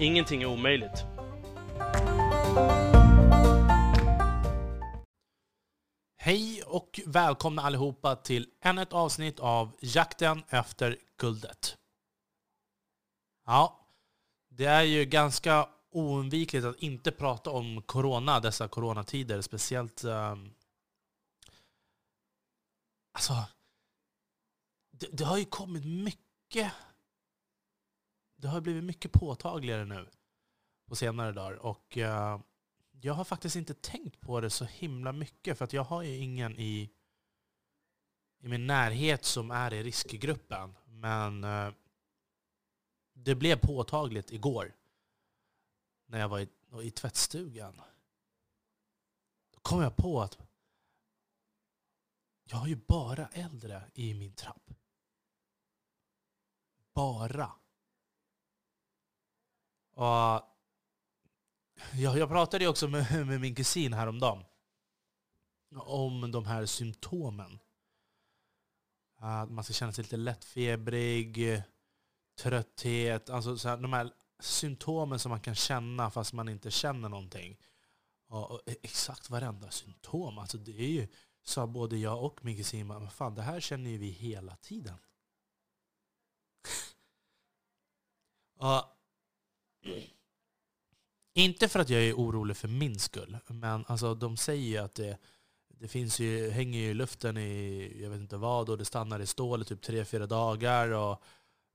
Ingenting är omöjligt. Hej och välkomna allihopa till ännu ett avsnitt av Jakten efter guldet. Ja, det är ju ganska oundvikligt att inte prata om corona dessa coronatider. Speciellt... Um, alltså, det, det har ju kommit mycket det har blivit mycket påtagligare nu på senare dagar. Och uh, jag har faktiskt inte tänkt på det så himla mycket för att jag har ju ingen i, i min närhet som är i riskgruppen. Men uh, det blev påtagligt igår när jag var i, i tvättstugan. Då kom jag på att jag har ju bara äldre i min trapp. Bara. Och jag, jag pratade också med, med min kusin häromdagen om de här symptomen. Att man ska känna sig lite lättfebrig, trötthet, alltså så här, de här symptomen som man kan känna fast man inte känner någonting. Och, och exakt varenda symptom, alltså det är ju, sa både jag och min kusin, men fan det här känner ju vi hela tiden. och inte för att jag är orolig för min skull, men alltså, de säger ju att det, det finns ju, hänger ju i luften i jag vet inte vad och det stannar i stål i typ tre fyra dagar och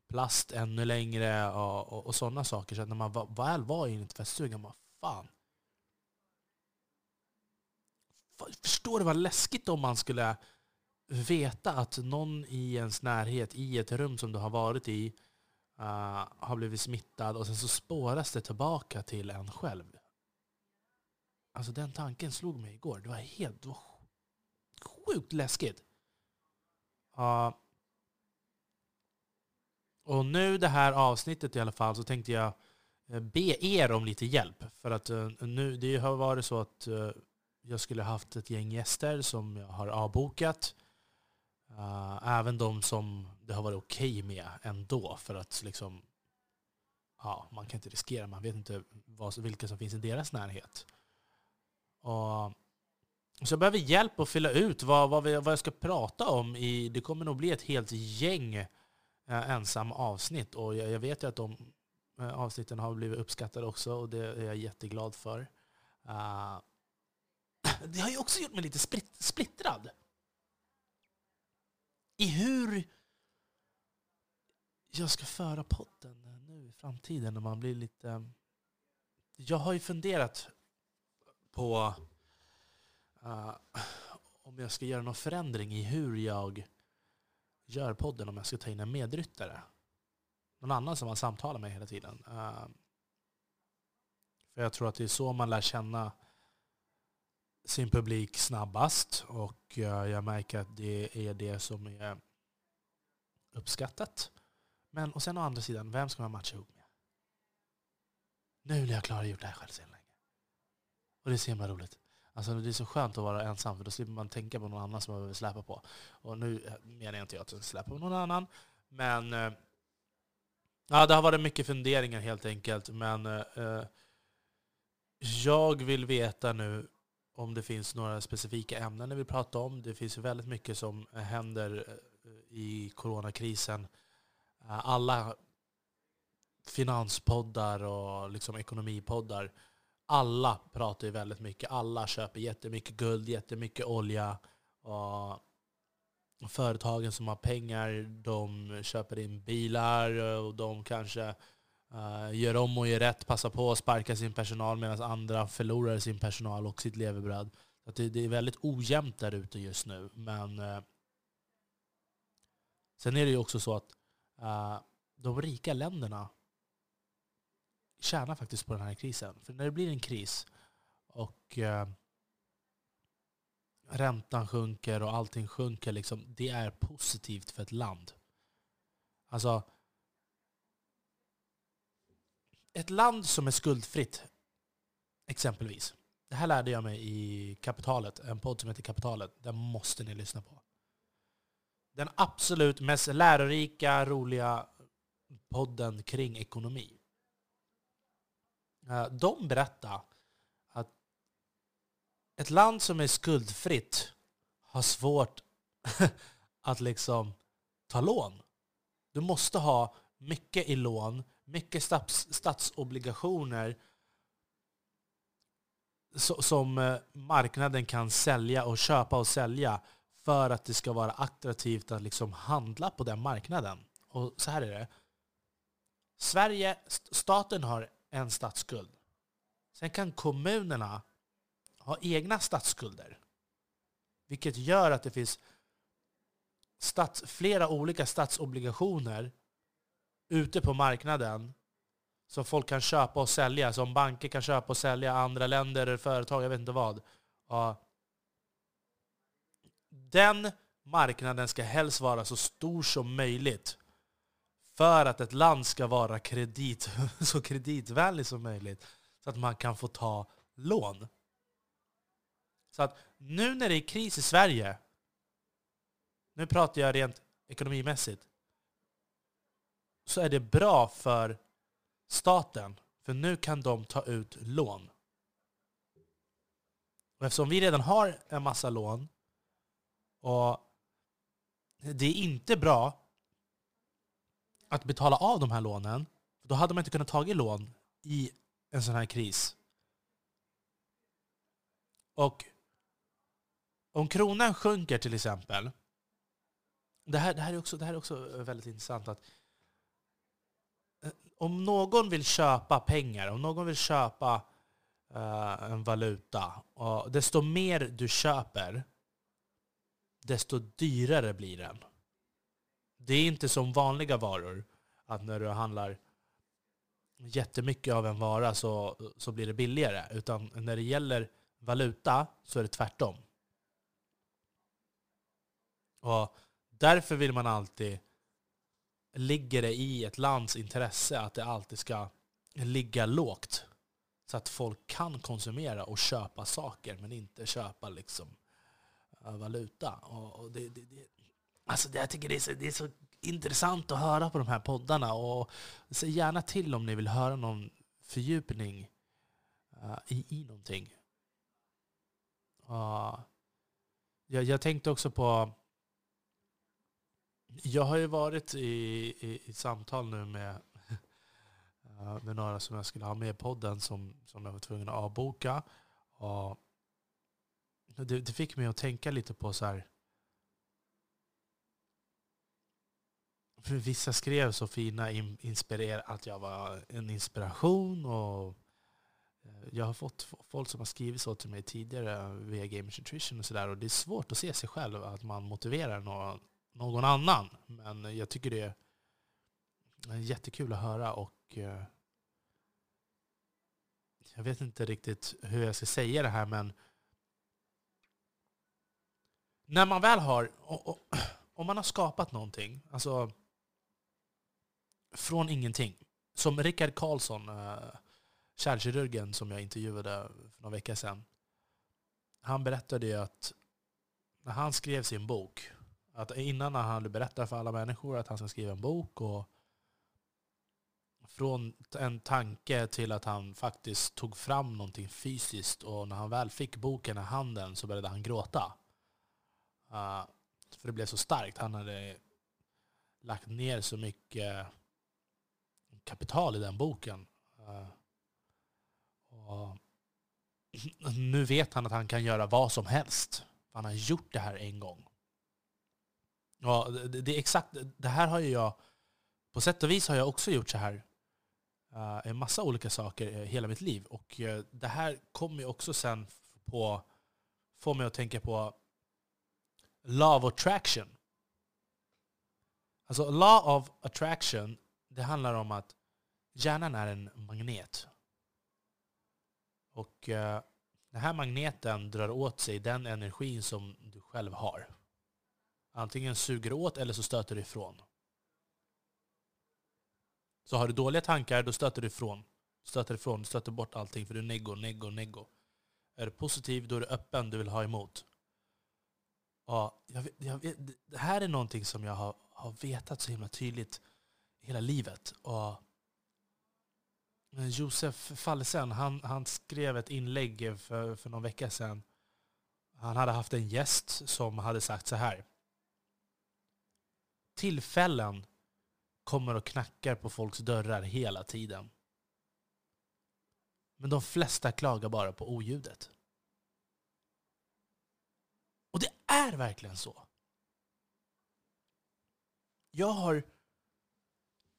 plast ännu längre och, och, och sådana saker. Så när man väl var inne i tvättstugan, man fan. Förstår du vad läskigt om man skulle veta att någon i ens närhet, i ett rum som du har varit i, uh, har blivit smittad och sen så spåras det tillbaka till en själv. Alltså den tanken slog mig igår. Det var helt det var sjukt läskigt. Uh, och nu det här avsnittet i alla fall så tänkte jag eh, be er om lite hjälp. För att uh, nu, det har varit så att jag skulle haft ett gäng gäster som jag har avbokat. Uh, även de som det har varit okej okay med ändå. För att liksom, ja, man kan inte riskera, man vet inte vad, vilka som finns i deras närhet. Och, så jag behöver hjälp att fylla ut vad, vad, vi, vad jag ska prata om. I, det kommer nog bli ett helt gäng eh, uh, ensamma avsnitt. Och jag, jag vet ju att de uh, avsnitten har blivit uppskattade också och det är jag jätteglad för. Uh, det har ju också gjort mig lite splittrad i hur jag ska föra podden nu i framtiden när man blir lite... Jag har ju funderat på uh, om jag ska göra någon förändring i hur jag gör podden, om jag ska ta in en medryttare. Någon annan som man samtalar med hela tiden. Uh, för jag tror att det är så man lär känna sin publik snabbast och eh, jag märker att det är det som är uppskattat. Men och sen å andra sidan, vem ska man matcha ihop med? Nu när jag klargjort det här själv sedan länge. Och det är så himla roligt. Alltså det är så skönt att vara ensam för då slipper man tänka på någon annan som man behöver släpa på. Och nu eh, menar jag inte att jag ska släpa på någon annan. Men eh, ja, det har varit mycket funderingar helt enkelt. Men eh, jag vill veta nu om det finns några specifika ämnen ni vill prata om. Det finns ju väldigt mycket som eh, händer eh, i coronakrisen. Eh, alla finanspoddar och liksom ekonomipoddar, alla pratar ju väldigt mycket. Alla köper jättemycket guld, jättemycket olja. Och företagen som har pengar, de köper in bilar och de kanske Uh, gör om och gör rätt, passar på att sparka sin personal medan andra förlorar sin personal och sitt levebröd. Så det, det, är väldigt ojämnt där ute just nu. Men uh, sen är det ju också så att uh, de rika länderna tjänar faktiskt på den här krisen. För när det blir en kris och räntan sjunker och allting sjunker, liksom, det är positivt för ett land. Alltså, ett land som är skuldfritt, exempelvis. Det här lärde jag mig i Kapitalet, en podd som heter Kapitalet. Den måste ni lyssna på. Den absolut mest lärorika, roliga podden kring ekonomi. Eh, de berättar att ett land som är skuldfritt har svårt att liksom ta lån. Du måste ha mycket i lån, mycket stats, statsobligationer som eh, marknaden kan sälja och köpa och sälja för att det ska vara attraktivt att liksom handla på den marknaden. Och så här är det. Sverige, staten har en statsskuld. Sen kan kommunerna ha egna statsskulder. Vilket gör att det finns stats, flera olika statsobligationer ute på marknaden som folk kan köpa och sälja, som banker kan köpa och sälja, andra länder, företag, jag vet inte vad. Ja. Den marknaden ska helst vara så stor som möjligt för att ett land ska vara kredit, så kreditvänligt som möjligt. Så att man kan få ta lån. Så att nu när det är kris i Sverige, nu pratar jag rent ekonomimässigt, så är det bra för staten. För nu kan de ta ut lån. Och eftersom vi redan har en massa lån och det är inte bra att betala av de här lånen. Då hade man inte kunnat ta lån i en sån här kris. Och om kronan sjunker till exempel. Det här, det här, är, också, det här är också väldigt intressant. att om någon vill köpa pengar, om någon vill köpa uh, en valuta, och desto mer du köper, desto dyrare blir den. Det är inte som vanliga varor, att när du handlar jättemycket av en vara så, så blir det billigare. Utan när det gäller valuta så är det tvärtom. Och därför vill man alltid, ligger det i ett lands intresse att det alltid ska ligga lågt. Så att folk kan konsumera och köpa saker men inte köpa liksom eh, valuta. Och det, det, det, Alltså jag tycker det är, så, det är så intressant att höra på de här poddarna. Och säg gärna till om ni vill höra någon fördjupning uh, i, i någonting. Uh, jag, jag tänkte också på... Jag har ju varit i, i, i samtal nu med, eh, med några som jag skulle ha med i podden som, som jag var tvungen att avboka. Och det, det fick mig att tänka lite på så här För vissa skrev så fina inspirer att jag var en inspiration. och eh, Jag har fått folk som har skrivit så till mig tidigare via Gamers Nutrition och sådär. Och det är svårt att se sig själv, att man motiverar någon, någon annan. Men jag tycker det är jättekul att höra och eh, jag vet inte riktigt hur jag ska säga det här men när man väl har, om man har skapat någonting, alltså från ingenting. Som Rickard Karlsson, eh, kärlkirurgen som jag intervjuade för några veckor sedan. Han berättade ju att när han skrev sin bok, att innan han hade berättat för alla människor att han ska skriva en bok och från en tanke till att han faktiskt tog fram någonting fysiskt och när han väl fick boken i handen så började han gråta. Uh, för det blev så starkt. Han hade lagt ner så mycket kapital i den boken. Uh, och nu vet han att han kan göra vad som helst. Han har gjort det här en gång. Ja, det, är exakt, det här har ju jag, på sätt och vis har jag också gjort så här uh, en massa olika saker eh, hela mitt liv. Och uh, det här kommer ju också sen på, få mig att tänka på Law of Attraction. Alltså Law of Attraction det handlar om att hjärnan är en magnet. Och den här magneten drar åt sig den energin som du själv har. Antingen suger åt eller så stöter du ifrån. Så har du dåliga tankar, då stöter du ifrån. Stöter ifrån, du stöter bort allting för du är neggo, neggo, neggo. Är du positiv, då är du öppen, du vill ha emot. Ja, jag vet, jag vet, det här är någonting som jag har, har vetat så himla tydligt hela livet. Och Josef Fallesen, han, han skrev ett inlägg för, för någon vecka sedan. Han hade haft en gäst som hade sagt så här. Tillfällen kommer och knackar på folks dörrar hela tiden. Men de flesta klagar bara på oljudet. Och det är verkligen så. Jag har,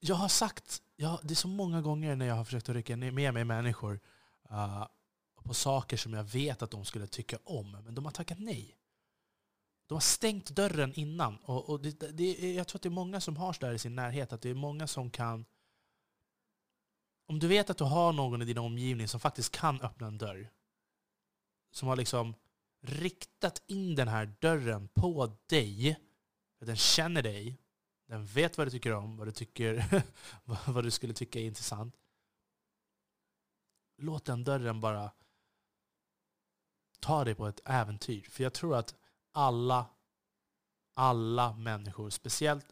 jag har sagt, jag, det är så många gånger när jag har försökt att rycka med mig människor uh, på saker som jag vet att de skulle tycka om, men de har tackat nej. De har stängt dörren innan. Och, och det, det, jag tror att det är många som har sådär i sin närhet, att det är många som kan... Om du vet att du har någon i din omgivning som faktiskt kan öppna en dörr, som har liksom riktat in den här dörren på dig, för den känner dig, den vet vad du tycker om, vad du, tycker, vad du skulle tycka är intressant. Låt den dörren bara ta dig på ett äventyr. För jag tror att alla, alla människor, speciellt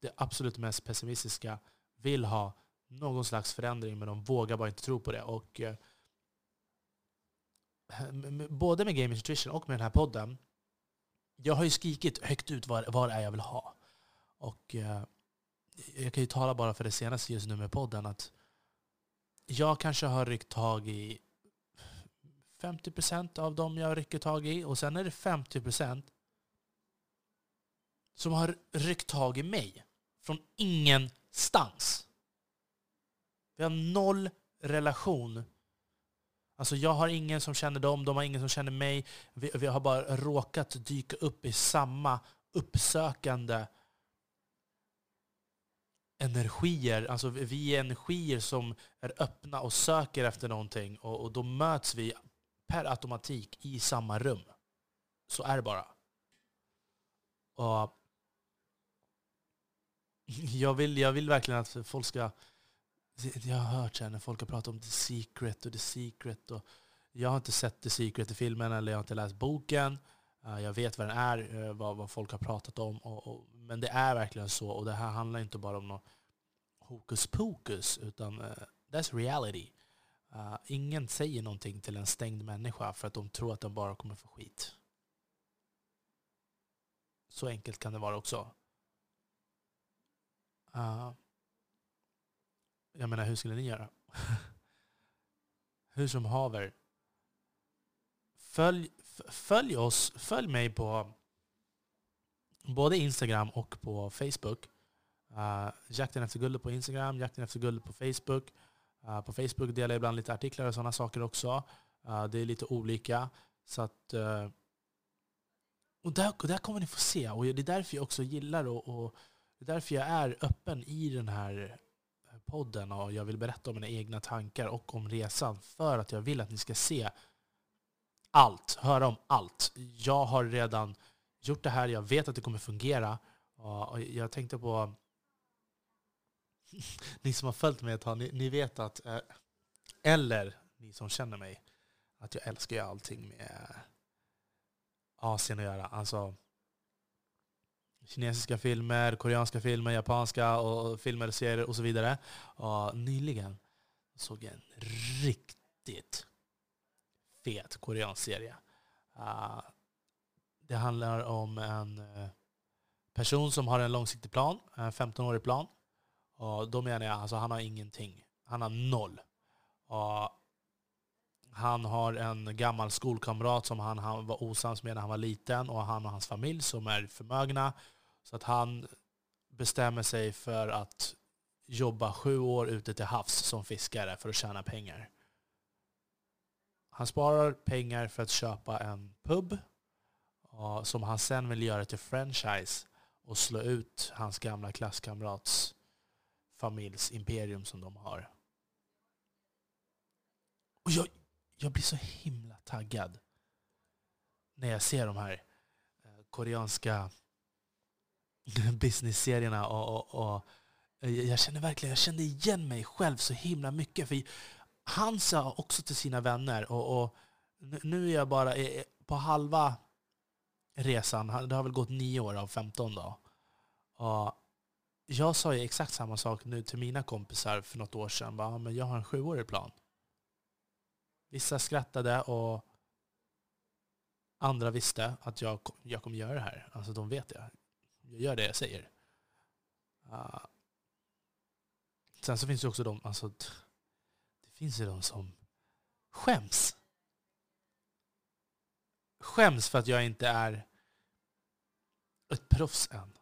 det absolut mest pessimistiska, vill ha någon slags förändring men de vågar bara inte tro på det. Och eh, Både med Game Intuition och med den här podden, jag har ju skrikit högt ut vad, vad det är jag vill ha. Och eh, jag kan ju tala bara för det senaste just nu med podden att jag kanske har ryckt tag i 50% av dem jag rycker tag i och sen är det 50% som har ryckt tag i mig från ingenstans. Vi har noll relation. Alltså jag har ingen som känner dem, de har ingen som känner mig. Vi, vi har bara råkat dyka upp i samma uppsökande energier. Alltså vi är energier som är öppna och söker efter någonting. Och, och då möts vi per automatik i samma rum. Så är det bara. Och jag, vill, jag vill verkligen att folk ska... Jag har hört sen när folk har pratat om The Secret och The Secret. Och jag har inte sett The Secret i filmen eller jag har inte läst boken. Eh, jag vet vad den är, eh, vad, vad folk har pratat om. Och, och, men det är verkligen så. Och det här handlar inte bara om något hokus pokus, utan uh, that's reality. Uh, ingen säger någonting till en stängd människa för att de tror att de bara kommer få skit. Så enkelt kan det vara också. Uh, jag menar, hur skulle ni göra? hur som haver. Följ, följ oss, följ mig på både Instagram och på Facebook. Uh, jakten efter guldet på Instagram, jakten efter guldet på Facebook. Eh, på Facebook delar jag ibland lite artiklar och sådana saker också. Eh, det är lite olika. Så att, eh, och där, och där kommer ni få se. Och det är därför jag också gillar och, och det är därför jag är öppen i den här podden och jag vill berätta om mina egna tankar och om resan. För att jag vill att ni ska se allt, höra om allt. Jag har redan gjort det här, jag vet att det kommer fungera. Och jag tänkte på ni som har följt mig ett tag, ni, ni vet att, eh, eller ni som känner mig, att jag älskar ju allting med Asien att göra. Alltså kinesiska filmer, koreanska filmer, japanska och filmer, serier och så vidare. Och nyligen såg jag en riktigt fet koreansk serie. Uh, det handlar om en eh, person som har en långsiktig plan, en 15-årig plan. Och då menar jag alltså han har ingenting. Han har noll. Och han har en gammal skolkamrat som han, han var osams med när han var liten och han och hans familj som är förmögna. Så att han bestämmer sig för att jobba sju år ute till havs som fiskare för att tjäna pengar. Han sparar pengar för att köpa en pub som han sen vill göra till franchise och slå ut hans gamla klasskamrats familjs imperium som de har. Och jag, jag blir så himla taggad när jag ser de här eh, koreanska business-serierna. Och, och, och, eh, jag känner verkligen, jag kände igen mig själv så himla mycket. För han sa också till sina vänner, och, och nu är jag bara eh, på halva resan, det har väl gått nio år av 15 då. Och jag sa ju exakt samma sak nu till mina kompisar för något år sedan. Bara, men jag har en sjuårig plan. Vissa skrattade och andra visste att jag, jag kommer göra det här. Alltså de vet det. Jag gör det jag säger. Uh, sen så finns det också de, alltså, det finns ju de som skäms. Skäms för att jag inte är ett proffs än.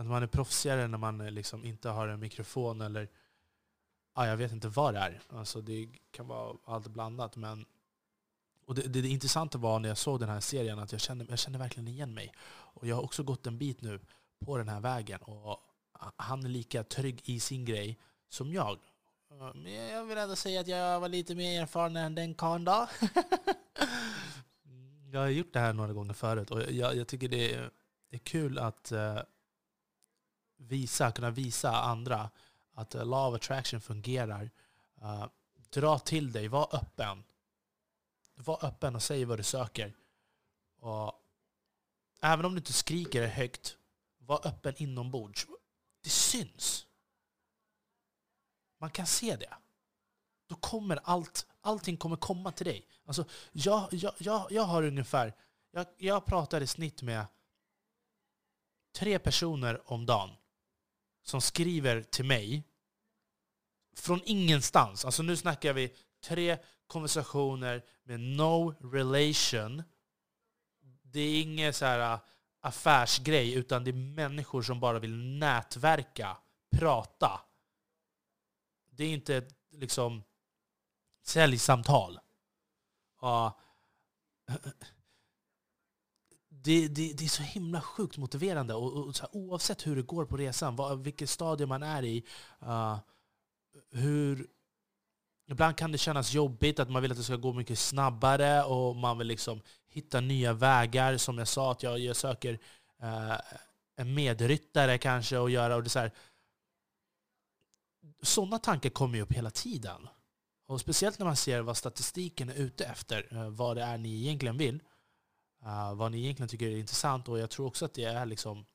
Att man är proffsigare när man eh, liksom inte har en mikrofon eller ja, jag vet inte vad det är. Alltså det kan vara allt blandat. Men, och det, det, det intressanta var när jag såg den här serien att jag kände, jag kände verkligen igen mig. Och jag har också gått en bit nu på den här vägen. Och han är lika trygg i sin grej som jag. Men jag vill ändå säga att jag var lite mer erfaren än den karln då. jag har gjort det här några gånger förut och jag, jag tycker det är, det är kul att uh, visa, kunna visa andra att eh, law of attraction fungerar. Uh, dra till dig, var öppen. Var öppen och säg vad du söker. Och även om du inte skriker högt, var öppen inombords. Det syns. Man kan se det. Då kommer allt, allting kommer komma till dig. Alltså, jag, jag, jag, jag har ungefär, jag, jag pratar i snitt med tre personer om dagen som skriver till mig från ingenstans. Alltså nu snackar vi tre konversationer med no relation. Det är ingen så här äh, affärsgrej, utan det är människor som bara vill nätverka, prata. Det är inte liksom säljsamtal. Ja. Det, det, det, är så himla sjukt motiverande. Och, och här, oavsett hur det går på resan, vad, vilket stadie man är i, uh, hur... Ibland kan det kännas jobbigt att man vill att det ska gå mycket snabbare och man vill liksom hitta nya vägar. Som jag sa, att jag, jag söker uh, en medryttare kanske och göra... Och det så här, sådana tankar kommer ju upp hela tiden. Och speciellt när man ser vad statistiken är ute efter, uh, vad det är ni egentligen vill. Uh, vad ni egentligen tycker är intressant. Och jag tror också att det är liksom...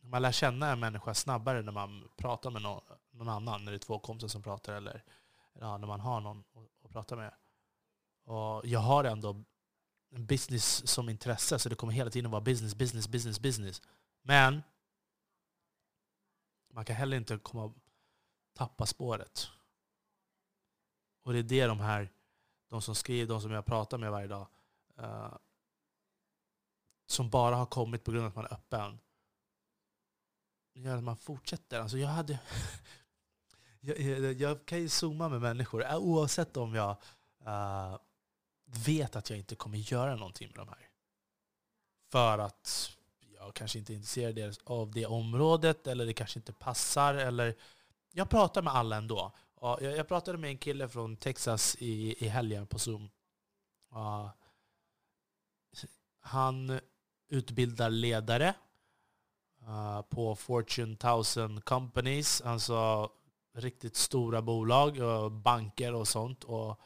Man lär känna en människa snabbare när man pratar med någon, någon annan, när det är två kompisar som pratar, eller ja, när man har någon att, att prata med. Och jag har ändå business som intresse, så det kommer hela tiden vara business, business, business, business. Men man kan heller inte komma tappa spåret. Och det är det de här, de som skriver, de som jag pratar med varje dag, uh, som bara har kommit på grund av att man är öppen, gör att man fortsätter. Alltså jag, hade jag, jag, jag, kan ju zooma med människor, eh, oavsett om jag uh, vet att jag inte kommer göra någonting med de här. För att jag kanske inte är intresserad av det området, eller det kanske inte passar. Eller jag pratar med alla ändå. Jag, jag pratade med en kille från Texas i, i helgen på Zoom. Uh, han utbildar ledare uh, på Fortune 1000 Companies, alltså riktigt stora bolag, och banker och sånt. Och,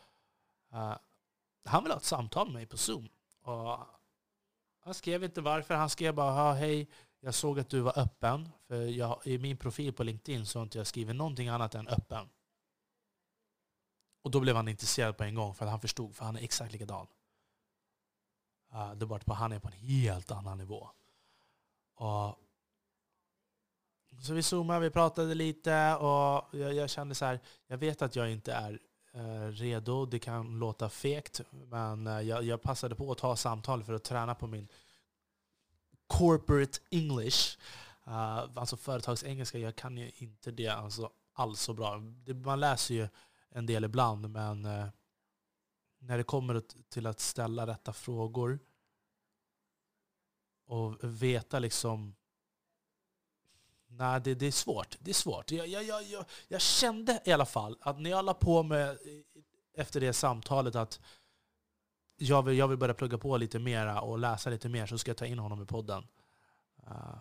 uh, han ville ha ett samtal med mig på Zoom. Och han skrev inte varför, han skrev bara hej, jag såg att du var öppen. För jag, i min profil på LinkedIn så har inte jag skrivit någonting annat än öppen. Och då blev han intresserad på en gång för att han förstod, för han är exakt likadan. Uh, det är bara att han är på en helt annan nivå. Och så vi zoomade, vi pratade lite och jag, jag, kände så här, jag vet att jag inte är eh, redo, det kan låta fegt, men eh, jag, jag, passade på att ta samtal för att träna på min corporate English. alltså företagsengelska, jag kan ju inte det alltså, alls så bra. Det, man läser ju en del ibland, men när det kommer till att ställa rätta frågor och veta liksom Nej, det, det är svårt. Det är svårt. Jag, jag, jag, jag, jag kände i alla fall att när jag la på mig efter det samtalet att jag vill, jag vill börja plugga på lite mera och läsa lite mer så ska jag ta in honom i podden. Uh,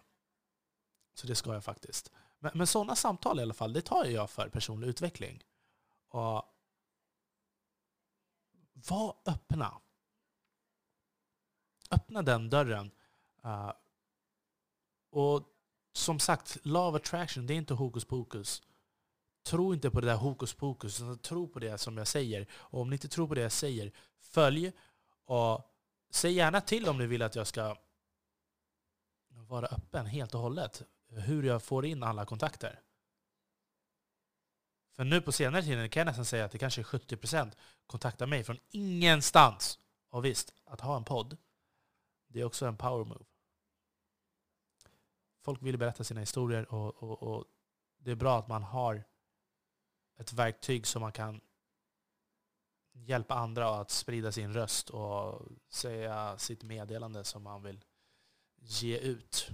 så det ska jag faktiskt. Men, men sådana samtal i alla fall, det tar jag för personlig utveckling. Och var öppna. Öppna den dörren. Uh, och som sagt, law of attraction, det är inte hokus pokus. Tro inte på det där hokus pokus, utan tro på det som jag säger. Och om ni inte tror på det jag säger, följ och säg gärna till om ni vill att jag ska vara öppen helt och hållet. Hur jag får in alla kontakter. För nu på senare tiden kan jag nästan säga att det kanske är 70% kontaktar mig från ingenstans. Och visst, att ha en podd, det är också en power move. Folk vill berätta sina historier och, och, och det är bra att man har ett verktyg som man kan hjälpa andra att sprida sin röst och säga sitt meddelande som man vill ge ut.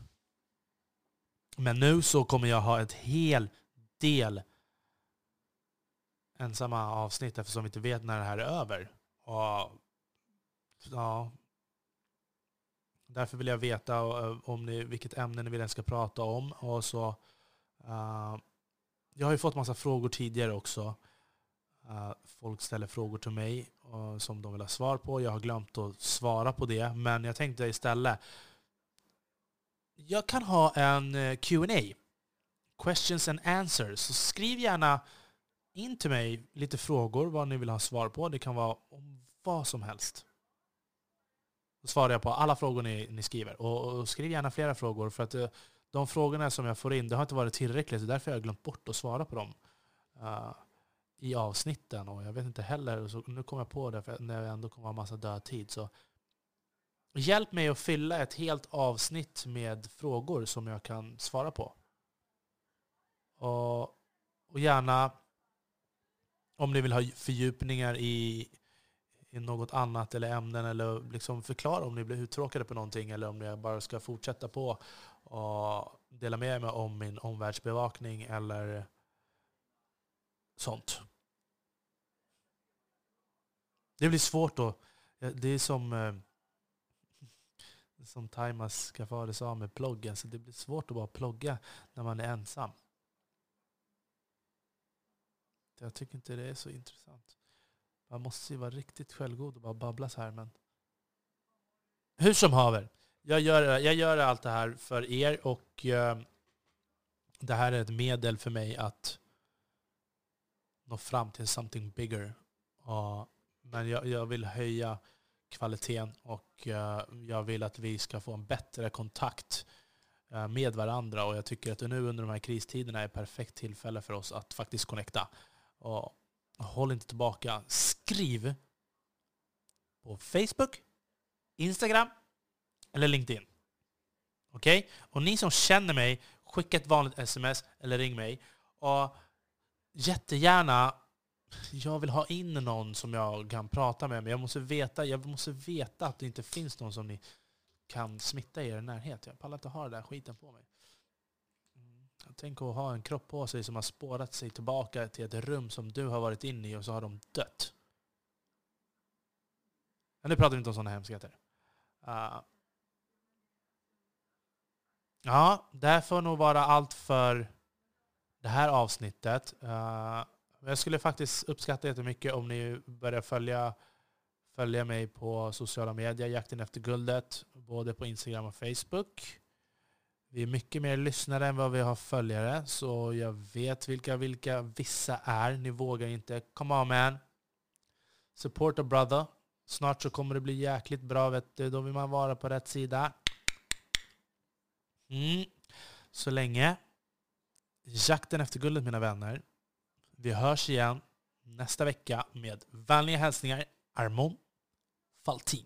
Men nu så kommer jag ha ett hel del ensamma avsnitt eftersom vi inte vet när det här är över. Och, ja, därför vill jag veta eh, om ni, vilket ämne ni vill att jag ska prata om. Och så, uh, jag har ju fått massa frågor tidigare också. Uh, folk ställer frågor till mig uh, som de vill ha svar på. Jag har glömt att svara på det. Men jag tänkte istället, jag kan ha en Q&A Questions and answers. Så skriv gärna in till mig lite frågor, vad ni vill ha svar på. Det kan vara om vad som helst. Då svarar jag på alla frågor ni, ni skriver. Och, och, skriv gärna flera frågor, för att eh, de frågorna som jag får in, det har inte varit tillräckligt. Så därför har jag glömt bort att svara på dem uh, i avsnitten. Och jag vet inte heller, så nu kommer jag på det, för när jag ändå kommer ha massa dödtid. Så hjälp mig att fylla ett helt avsnitt med frågor som jag kan svara på. Och, och gärna om ni vill ha fördjupningar i, i något annat eller ämnen eller liksom förklara om ni blir uttråkade på någonting eller om ni bara ska fortsätta på och dela med mig om min omvärldsbevakning eller sånt. Det blir svårt då. Det är som, eh, som Taimas Kafare sa med ploggen, så det blir svårt att bara plogga när man är ensam. Jag tycker inte det är så intressant. Man måste ju vara riktigt självgod och bara babbla så här. Men... Hur som haver. Jag gör, jag gör allt det här för er och eh, det här är ett medel för mig att nå fram till something bigger. Och, men jag, jag, vill höja kvaliteten och eh, jag vill att vi ska få en bättre kontakt eh, med varandra. Och jag tycker att nu under de här kristiderna är ett perfekt tillfälle för oss att faktiskt connecta. Och håll inte tillbaka. Skriv på Facebook, Instagram eller LinkedIn. Okej? Okay? Och ni som känner mig, skicka ett vanligt sms eller ring mig. Och jättegärna, jag vill ha in någon som jag kan prata med, men jag måste veta, jag måste veta att det inte finns någon som ni kan smitta i er närhet. Jag pallar inte ha den där skiten på mig. Tänk att ha en kropp på sig som har spårat sig tillbaka till ett rum som du har varit inne i och så har de dött. Men nu pratar vi inte om sådana hemskheter. Uh, ja, det här får nog vara allt för det här avsnittet. Uh, jag skulle faktiskt uppskatta jättemycket om ni börjar följa, följa mig på sociala medier, Jakten efter guldet, både på Instagram och Facebook. Vi är mycket mer lyssnare än vad vi har följare, så jag vet vilka vilka vissa är. Ni vågar inte. Come on man. Support a brother. Snart så kommer det bli jäkligt bra, vet du. Då vill man vara på rätt sida. Mm. Så länge. Jakten efter guldet mina vänner. Vi hörs igen nästa vecka med vänliga hälsningar Armon Faltin.